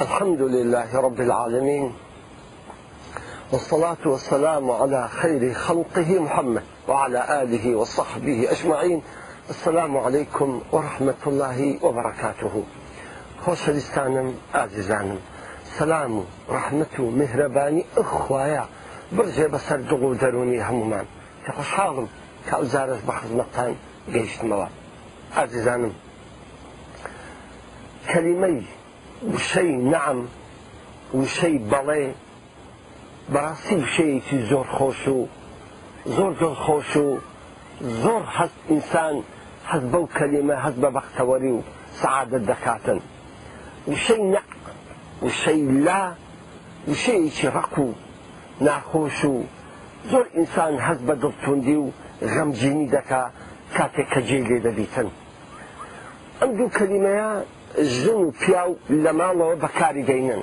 الحمد لله رب العالمين والصلاة والسلام على خير خلقه محمد وعلى آله وصحبه أجمعين السلام عليكم ورحمة الله وبركاته خوش ئازیزانم عزيزانم سلام ڕحمت مهرباني میهرەبانی ئەخوایە بسر بەسەر دروني همومان دەرونی حالم کە خوۆشحاڵم کە ئەوزارش بە خزمەتان وشەی نعم وشەی بەڵێ بەڕاستی وشەیەکی زۆر خۆش و زۆر زۆر خۆش و زۆر هەست ئینسان هەست بەو کەلیمە هەست بە بەختەوەری و سعادت دەکاتن وشەی نە وشەی لا وشەیەکی ڕق و ناخۆش و زۆر ئینسان هەست بە دڵتوندی و غەمجینی دەکا کاتێک کە جێ لێ دەبیتن ئەم دوو کەلیمەیە زن و پیاو لە ماڵەوە بەکاری دێنن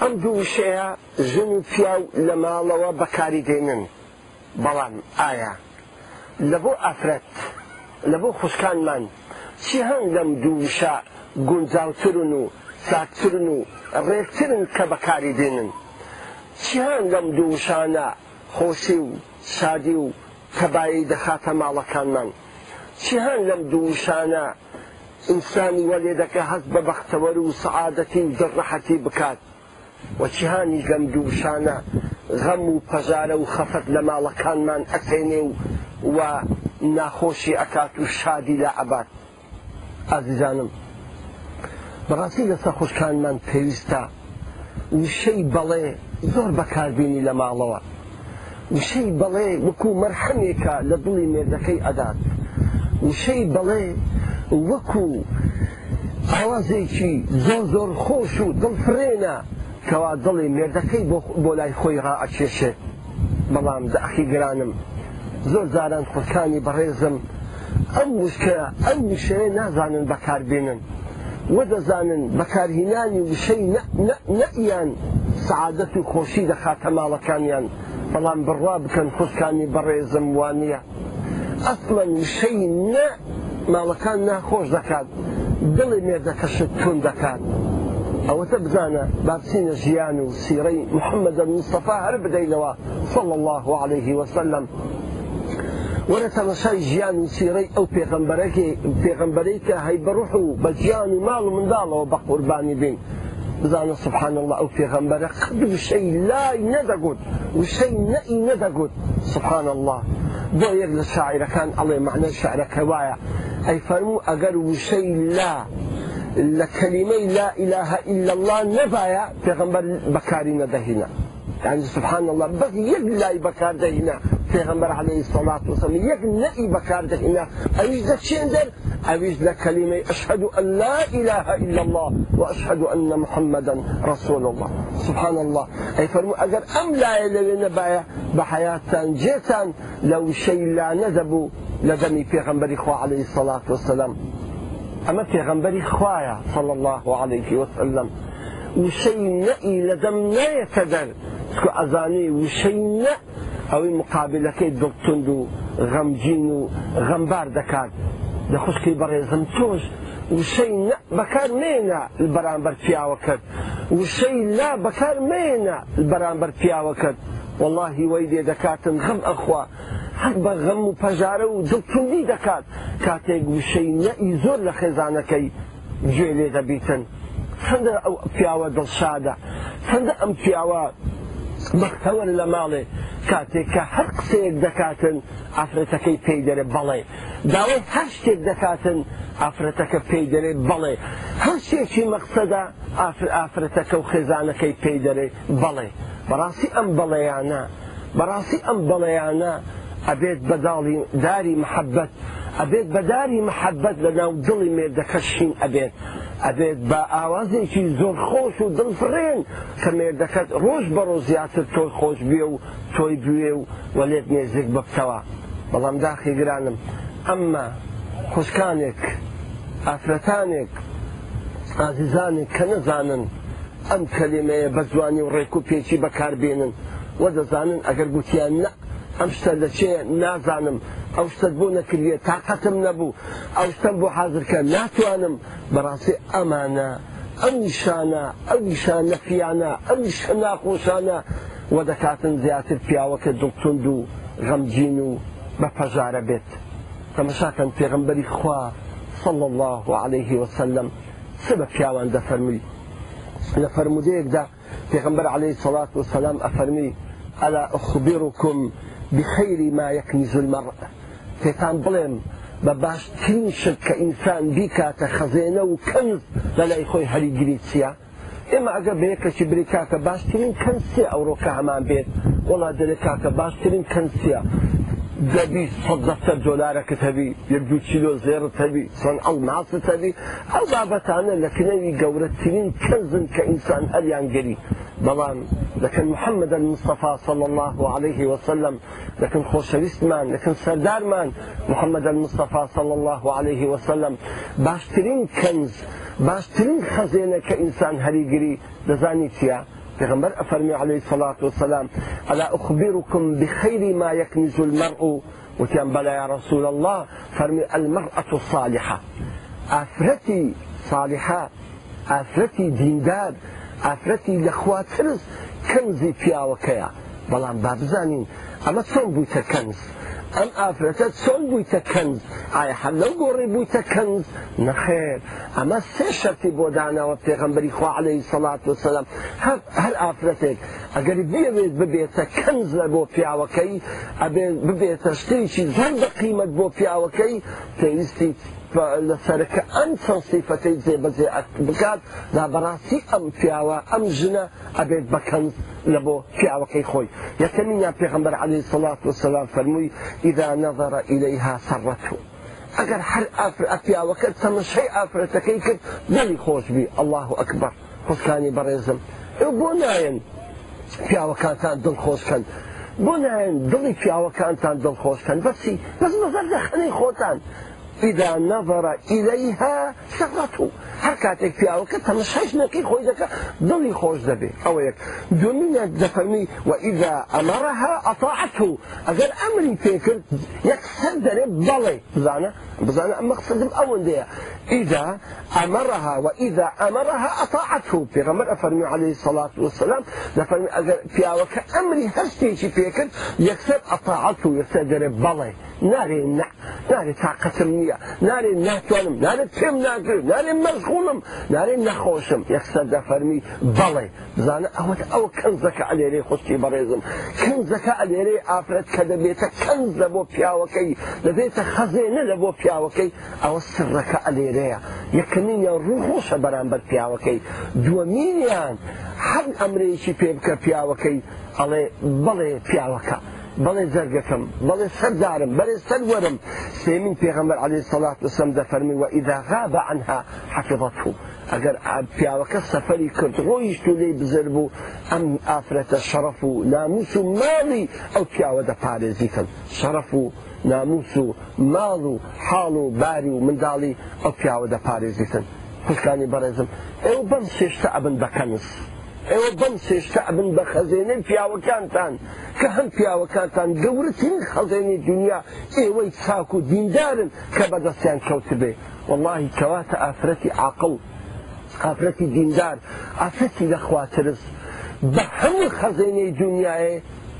ئەم دوو شەیە زن و پیاو لە ماڵەوە بەکاری دێنن بەڵام ئایا لە بۆ ئافرەت لە بۆ خوشکانمان چی هەنگ لەم دووشە گونجاوترن و ساکترن و ڕێکترن کە بەکاری دێنن چیان لەم دووشانە خۆشی و شادی و کەبایی دەخاتە ماڵەکانمان چیان لەم دووشانە ئینسانی وەلێدەکە هەست بە بەختەوەر و سعادەتی دڕەحەتی بکات وەچیهانی گەمد و شانە غەم و پەژارە و خەفەت لە ماڵەکانمان ئەسێنێ و و ناخۆشی ئەکات و شادی لە عبات ئازیزانم بەڕاستی لە سەخۆشکانمان پێویستە وشەی بەڵێ زۆر بەکاربیینی لە ماڵەوە وشەی بەڵێ وەکو مەرحەمێکە لە دڵی مێردەکەی ئەدات وشەی بەڵێ وەکو ئاوازێکی زۆر زۆر خۆش و دڵفرێنە کەوا دڵی مێردەکەی بۆ لای خۆی ڕائچێشێت بەڵام داخی گرانم زۆر زاران خۆکانی بەڕێزم ئەم وشکە ئەم وشەیە نازانن بەکاربێنن وەدەزانن بەکارهینانی وشەی نەیان سعادەت و خۆشی دەخاتە ماڵەکانیان بەڵام بڕوا بکەن خۆشکانی بەڕێزم وانە ئەسڵەن شەی نە ماڵەکان ناخۆش دەکات دڵی مێردەکەشت تون دەکات ئەوەتە بزانە بابچینە ژیان و سیرەی محەممەدە مستەفا هەر بدەینەوە صڵ الله عليه وسلم وەرە تەمەشای ژیان و سیرەی ئەو پێغمبەرەکە پێغمبەرەی کە هەی بەڕوح و بە جیان و ماڵ و منداڵەوە بە قوربانی بین بزانە سبحان الله ئەو پێغمبەرە قدشەی لای نەدەگوت وشەی نەئی نەدەگوت سبحان الله بۆ یەک لە شاعیرەکان ئەڵێ معنە شعرەکە وایە أي فرمو أقر وشي لا لكلمة لا إله إلا الله نبايا پیغمبر بكارين دهنا يعني سبحان الله بس يك لا بكار دهنا في پیغمبر عليه الصلاة والسلام يك لا بكار دهنا أويش ده چندر أويش ده كلمة أشهد أن لا إله إلا الله وأشهد أن محمدا رسول الله سبحان الله أي فرمو أجر أم لا إله نبايا بحياتان جيتا لو شيء لا نذبوا لدمي في غنبري خوا عليه الصلاة والسلام أما في غنبري خوايا صلى الله عليه وسلم وشي نەئی لە لا نەیەتە سكو أزاني ئەزانەی وشەی نە ئەوەی مقابلەکەی دڵتند و غەمجین و غەمبار دەکات لە خوشکی بەڕێزم تۆش وشەی بەکار مێنە بەرامبەر پیاوە لا بكار مينا البران برتيا وكد والله ويدي دكاتن غم غەم حەق بە غەم و پەژارە و دڵتوندی دەکات کاتێک وشەی نەئی زۆر لە خێزانەکەی گوێ لێ دەبیتن چەندە ئەو پیاوە دڵشادە چەندە ئەم پیاوە مەختەوە لە ماڵێ کاتێک کە هەر قسەیەک دەکاتن ئافرەتەکەی پێی دەرێ بەڵێ داوای هەر شتێک دەکاتن ئافرەتەکە پێی دەرێ بەڵێ هەر شتێکی مەقسەدا ئافرەتەکە و خێزانەکەی پێی دەرێ بەڵێ بەڕاستی ئەم بەڵێیانە بەڕاستی ئەم بەڵێیانە ئەبێت بەداڵی داری محەبەت ئەبێت بەداری محەبەت لە ناو دڵی مێردەکەشین ئەبێت ئەبێت بە ئاوازێکی زۆر خۆش و دڵفرێن کە مێردەکەت ڕۆژ بەڕۆ زیاتر تۆی خۆش بێ و تۆی بوێ و وەلێت نێزیک بکەوە بەڵام داخی گرانم ئەمما خوشکانێک ئافرەتانێک ئازیزانێک کە نەزانن ئەم کەلیمەیە بە جوانی و ڕێک و پێچی بەکاربێنن وە دەزانن ئەگەر گوتیان نە ئەم لشيء لە چێ نازانم ئەو كلية بۆ نەکردێت نبو نەبوو بو حاضر كان ناتوانم براسي امانا ئەم نیشانە ئەو نیشان نەفیانە ئەم نیشە ناخۆشانە وە دەکاتن زیاتر پیاوەکە دڵتوند و غەمجین و خوا صلى الله عليه وسلم سبب پیاوان ديك دا في پێغمبەر عليه الصلاة والسلام أفرمي ألا أخبركم بخەیری مایەکنی زولمەڕ پێتان بڵێم بە باشترین شت کە ئینسان بیکاتە خەزێنە و کەنز لە لای خۆی هەریگیری چیە؟ ئێمە ئەگە بەیەکەکی بریکاکە باشترین کەنسی ئەوڕۆکە هەمان بێت وڵا دەرێکاکە باشترین کەنسیە دەبی سەدەسە دۆلارەکە هەبی یەک دو چیلۆ زێر هەبی چەند ئەو ناست هەبی ئەو بابەتانە لە کنەوی گەورەترین کەزن کە ئینسان هەریان گەری بلان لكن محمد المصطفى صلى الله عليه وسلم دەکەن لكن سردار سەردارمان محمد المصطفى صلى الله عليه وسلم باشترين كنز باشترين خزينه كانسان ئینسان هەریگری دەزانی چیە؟ پێغمبەر ئەفەرمی عليه الصلاة والسلام ألا أخبركم بخير ما يكنز المرء وتيان بلا يا رسول الله فرمي المرأة الصالحة افرتي صالحة دين دار ئافرەتی لەخوا ترس کەمزی پیاوەکەیە بەڵام با بزانین ئەمە چۆن بوویتە کەنز ئەم ئافرەتە چۆن بوویتە کەنز ئایا هەر لەو گۆڕی بوویتە کەنز نەخێر ئەمە سێ شەرتی بۆ داناوە پێغمبەری خوا عليهەی سەڵات وسلام هەر ئافرەتێک ئەگەری بێوێت ببێتە کەنز لە بۆ پیاوەکەی ئەبێ ببێتە شتێکی زەر بە قیمت بۆ پیاوەکەی پێویستی لسرك أن صفتي زي بزي أتبقات لا براسي أم فياوة أم جنة أبيت بكان لبو فياوة كي خوي يتمنى في غمبر عليه الصلاة والسلام فرموي إذا نظر إليها سرته أقر حر أفر أفياوة كد سمشي أفر تكيكد نلي خوش بي الله أكبر خسكاني بريزم بناين في كان تان دل خوش كان بناين دلي في كان تان دل خوش كان بس بس نظر دخلي خوتان إذا نظر إليها سرته حركاتك في مش تنشيش نكي خوي ذكا ضلي خوش ذبي أو يك دوني دفرمي وإذا أمرها أطاعته أجل أمري فيكر يكسر ذري ضلي بزانا بزانا قصد الأول ديا إذا أمرها وإذا أمرها أطاعته في غمر أفرمي عليه الصلاة والسلام دفرمي أجل في أوكا أمري هشتيش فيكر يكسر أطاعته يكسر ذري ضلي نارێ نارێ تاقەتم نییە نارێ ناتوانم نارێ پێم ناکرد نارێ مەزغوڵم نارێ نەخۆشم یەخسە دەفەرمی بەڵێ بزانە ئەوەت ئەو کەنزەکە ئەلێرێ خستی بەڕێزم کەنزەکە ئەلێرێ ئافرەت کە دەبێتە کەنزە بۆ پیاوەکەی دەبێتە خەزێنە لە بۆ پیاوەکەی ئەوە سڕەکە ئەلێرەیە یەکەنینە ڕووخۆشە بەرامبەر پیاوەکەی دووەمیان هەر ئەمرێکی پێ بکە پیاوەکەی ئەڵێ بەڵێ پیاوەکە. بەڵێ زەرگەکەم بەڵێ سەردارم بەێ سەروەرم سێمین پێغەمبەر علی سەڵات وسم دەفەرمی و ئیداغا بە عنها حەفظەت و ئەگەر پیاوەکە سەفەری کرد ڕۆیشت و لێ بزر بوو ئەم ئافرەتە شەرەف و ناموس و ماڵی ئەو پیاوە دەپارێزیکەن شەرەف و ناموس و ماڵ و حاڵ و باری و منداڵی ئەو پیاوە دەپارێزیتن خوشکانی بەڕێزم ئێوە بەم سێشتە ئەبن بەکەنس. ئێوە بەم سێشتابن بە خەزێنەی پیاوەکانتان کە هەم پیاوەکانتان گەورەترین خەزێنی دنیا ئێوەی چاک و دیندارن کە بەدەستیان کەوت بێ واللهی کەواتە ئافرەتی عقل ئافرەتی دیندار ئافرەتی لەخواترس بە هەموو خەزێنەی دنیاە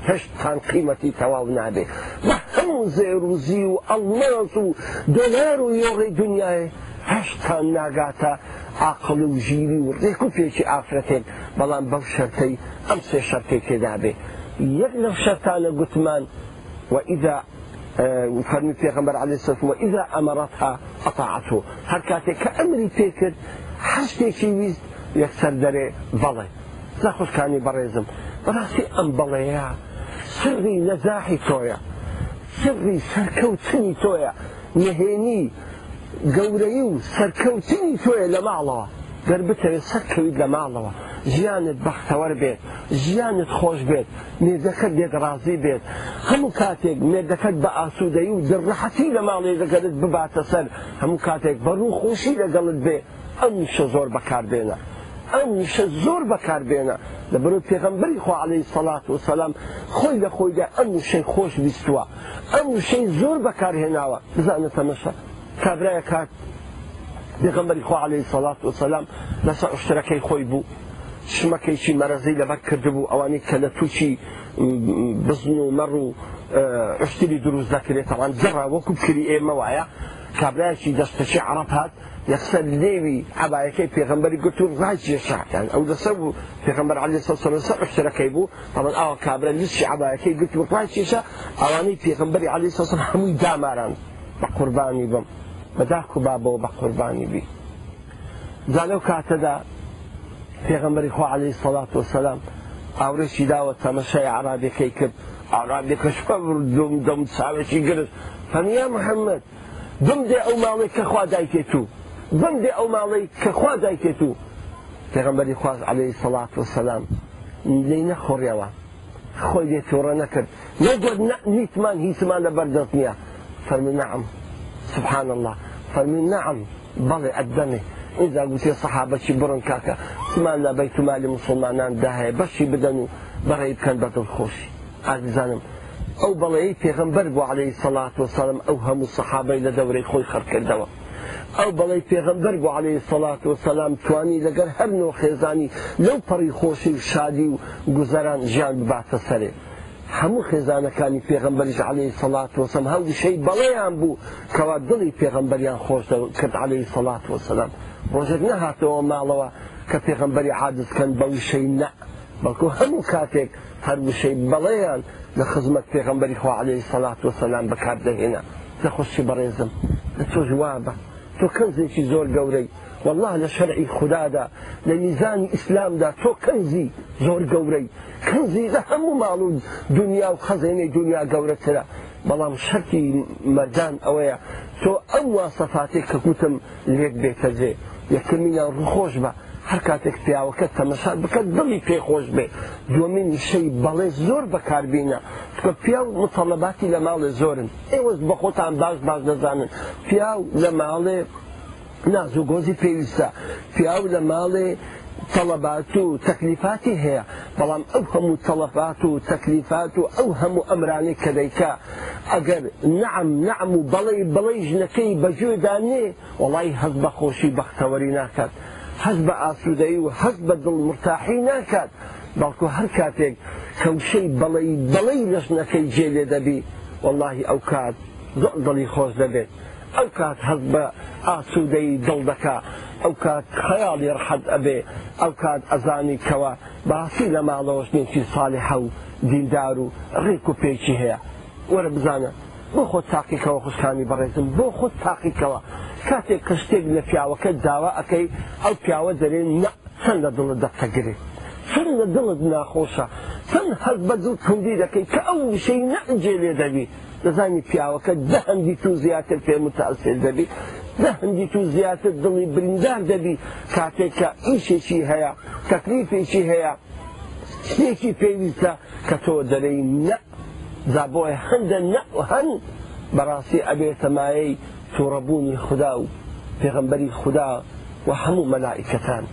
هەشتان قیمەتی تەواو نابێ بە هەموو زێروزی و ئەڵمەز و دۆلار و یۆڕی دنیاە هشت هەشتا ناگاتە عقل و ژیری و دیکو ڕێک و پێکی ئافرەتێن بەڵام بەو شەرتەی ئەم سێ شەرتێک تێدابێ یەک لەو شەرتانە گوتمان وئیدا اه، فەرمی پێغمبەر علی امرتها وئیدا ئەمەڕەتها ئەتاعەتو هەر کاتێک کە ئەمری پێکرد یک سر داره یەکسەر نخوش کانی نەخۆشکانی براسی ام ئەم یا سری نزاحی تویا سری سەرکەوتنی تویا نهێنی گەورەی و سەرکەوتنی تۆیە لە ماڵەوە گەر بتەوێت سەرکەویت لە ماڵەوە ژیانت بەختەوەەر بێت ژیانت خۆش بێت نێزەکەت لێت ڕازی بێت هەموو کاتێک نێدەکەت بە ئاسوودەی و دڕەحەتی لە ماڵێزەکەت بباتە سەر هەموو کاتێک بەڕوو خۆشی لەگەڵت بێ ئەمشە زۆر بەکاربێنە. ئەمشە زۆر بەکاربێنە لە بەرو پێغمبری خۆ عليهەی سەلات و سەسلام خۆی لە خۆیدا ئەم شەی خۆش بیستووە ئەم شەی زۆر بەکارهێناوە بزانە تەمەشە. کابرایە کات پێغمبەری خۆ عليهەی سەڵات و سەسلام لەسەر شتەکەی خۆی بوو شمەکەیکی مەرەزەی لەبەر کردبوو ئەوانی کە لە تووچی بزن و مەڕ و عشتری دروست دەکرێت ئەوان جڕا وەکو کری ئێمە وایە کابراایکی دەستەچی عرب هات یەخسەر لێوی عباەکەی پێغمبەری گوت و ڕاجە شاتیان ئەو دەسەر بوو پێغمبەر علی سەسەر عشتەکەی بوو تەڵەن ئەوە کابرا لیستی عباەکەی گوت و ڕاجێشە ئەوانەی پێغمبەری علی سەسەر هەمووی داماران بە قوربانی بم بەداخ و بابەوە بە قوربانی بی جالەو کاتەدا پێغەمبەری خۆ عەلی سەڵات و سەسلام ئاورێکی داوە تەمەشای عرابەکەی کرد عرابەکەش دم دەم چاوێکی گرت فەنیا محەممەد بم دێ ئەو ماڵی کەخوا دایکێت و بم دێ ئەو ماڵی کەخوا دایکێت و پێغمبەری خواز عليه سەڵات و سەسلام لی نەخۆڕیەوە خۆی دێت تۆڕە نەکرد نەگەر نیتمان هیچمان لە بەردەست نییە فەرمی نعم سبحان الله فەرمی نعم بەڵێ ئەدەمێ ئیزا گوتێ سەحابەکی بڕن کاکە سمان لە بەیت مالی مسلمانان داهەیە بەشی بدەن و بەڕێ بکەن بەدڵ خۆشی ئازیزانم ئەو بەڵێی پێغمبەر بۆ عليهەی سەڵات وسلم ئەو هەموو سەحابەی لە دەورەی خۆی خەرکردەوە ئەو بەڵی پێغمبەر بۆ عليهەی سەڵات و سەسلام توانی لەگەر هەر نۆ خێزانی لەو پەڕی خۆشی و شادی و گوزەران ژیان بباتە سەرێت هەموو خێزانەکانی پێغمبەریش عليه سەلات وسم هەودی شەی بەڵێیان بوو کەوا دڵی پێغمبەریان خۆش کرد عليه سەلات وسلام ڕۆژێک نەهاتەوە ماڵەوە کە پێغمبەری حادسکەن بەوی شەی نە بەڵکو هەموو کاتێک هەروشەی بەڵێیان لە خزمەت پێغمبەری خوا عليه سەلات وسلام بەکاردەهێنا لە خۆشی بەڕێزم لە تۆژ وابە تۆ کەنزێکی زۆر گەورەی والله لە شەرعی خوددادا لە میزانی ئیسلامدا تۆ کەنزی زۆر گەورەی کەنزی لە هەموو ماڵ و دنیا و خەزێنەی دنیا گەورەترە بەڵام شەرتی مەردان ئەوەیە تۆ ئەم وا سەفاتێک کە گوتم لێک بێتە جێ یەکەمیان ڕخۆش بە هەر کاتێک پیاوەکە تەمەشا بکە دڵی پێخۆش بێ دومین شەی بەڵێ زۆر بەکاربیینە کە پیا و متەڵەباتی لە ماڵێ زۆرن ئێوەست بە خۆتان باش باش دەزانن پیا لە ماڵێ ناز و گۆزی پێویستە پیاو لە ماڵێ تەلەبات و تەکلیفاتی هەیە بەڵام ئەو هەموو تەلەفات و تەکلیفات و ئەو هەموو ئەمرانی کە دەیکا ئەگەر نعم نعم و بەڵێ بڵێ ژنەکەی بەجێدا نێ وڵی هەز بە خۆشی بەختەوەری ناکات هەز بە ئاسوودەی و هەز بە دڵ مرتاحی ناکات بەڵکو هەر کاتێک کەوشەی بەڵێ بەڵێ لە ژنەکەی جێ لێ دەبی واللهی ئەو کات دڵی خۆش دەبێت. ئەو کات هەڵ بە ئاسوودەی دڵدەکە ئەو کات خەیاڵی ڕحەت ئەبێ ئەو کات ئەزانی کەوە باسی لە ماڵەوەشتێکی ساڵی حەو دیندار و ڕێک و پێکی هەیە وەرە بزانە بۆ خۆت تاقیکەوە خوشکانی بەڕێزم بۆ خۆت تاقیکەوە کاتێک کە شتێک لە پیاوەکە داوا ئەەکەی ئەو پیاوە دەرێن چەند لە دڵت دەتەگرێت چەند لە دڵت ناخۆشە چەند هەز بە دوو کندی دەکەی کە ئەو شەی نەجێ لێ دەبی دەزانی پیاوەکە دە هەندی تو زیاتر پێ متاسێ دەبی دە هەندی تو زیاتر دڵی بریندار دەبی کاتێک کە ئیشێکی هەیە تەکلیفێکی هەیە شتێکی پێویستە کە تۆ دەرەی نە دا بۆی هەندە نە هەند بەڕاستی ئەبێتەمایەی تووڕەبوونی خدا و پێغمبەری خدا و هەموو مەلائیکەکان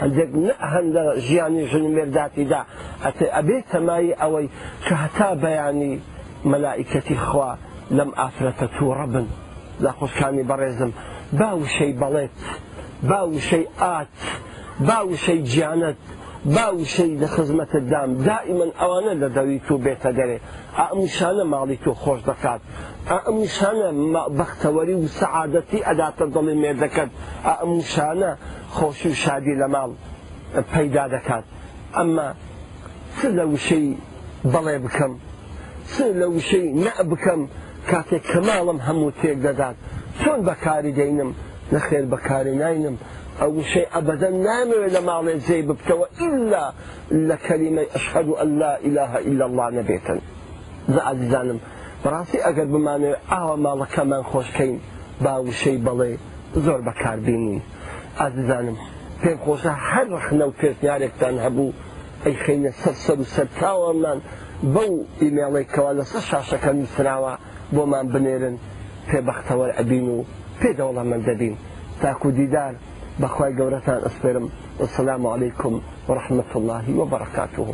هەندێک هەندە ژیانی ژن مێرداتیدا ئەتێ ئەبێت تەمای ئەوەی کە هەتا بەیانی مەلائکەتی خوا لەم ئافرەتە تووڕە بن لا خۆشکانی بەڕێزم با وشەی بەڵێت با وشەی ئات با وشەی گیانەت با وشەی لە خزمەتە دام دائیمەن ئەوانە لە دەوی تو بێتە دەرێ ئەمشانە ماڵی تۆ خۆش دەکات ئەمشانە بەختەوەری و سەعادەتی ئەداتە دڵی مێ دەکەن ئەمشانە خۆشی و شادی لە ماڵ پەیدا دەکات ئەمما چ لە وشەی بەڵێ بکەم چ لە وشەی نە بکەم کاتێک کەماڵم هەموو تێک دەدات چۆن بەکاری دەینم نەخێر بەکاری ناینم ئەو وشەی ئەبەدەن نامەوێت لە ماڵێ جێی ببکەوە ئللا لە کەلیمەی ئەشهد و ئەللا ئیلاها ئیلا الله نەبێتن زە عزیزانم بەڕاستی ئەگەر بمانێت ئاوە ماڵەکەمان خۆشکەین باوشەی بەڵێ زۆر بەکاربیینی ئازیزانم پێم خۆشە هەر ڕخنە و پێرتیارێکتان هەبوو ئەی خینە سەر سەر و سەرتاوەمان بەو ئیمێڵی کەوا لە سە شاشەکە نووسراوە بۆمان بنێرن پێبختەوە ئەبین و پێدەوڵە من دەبین تاکو دیدار بەخوای گەورەتان ئەسپێرم وسلام عیکم وڕحمت اللهی وبركاته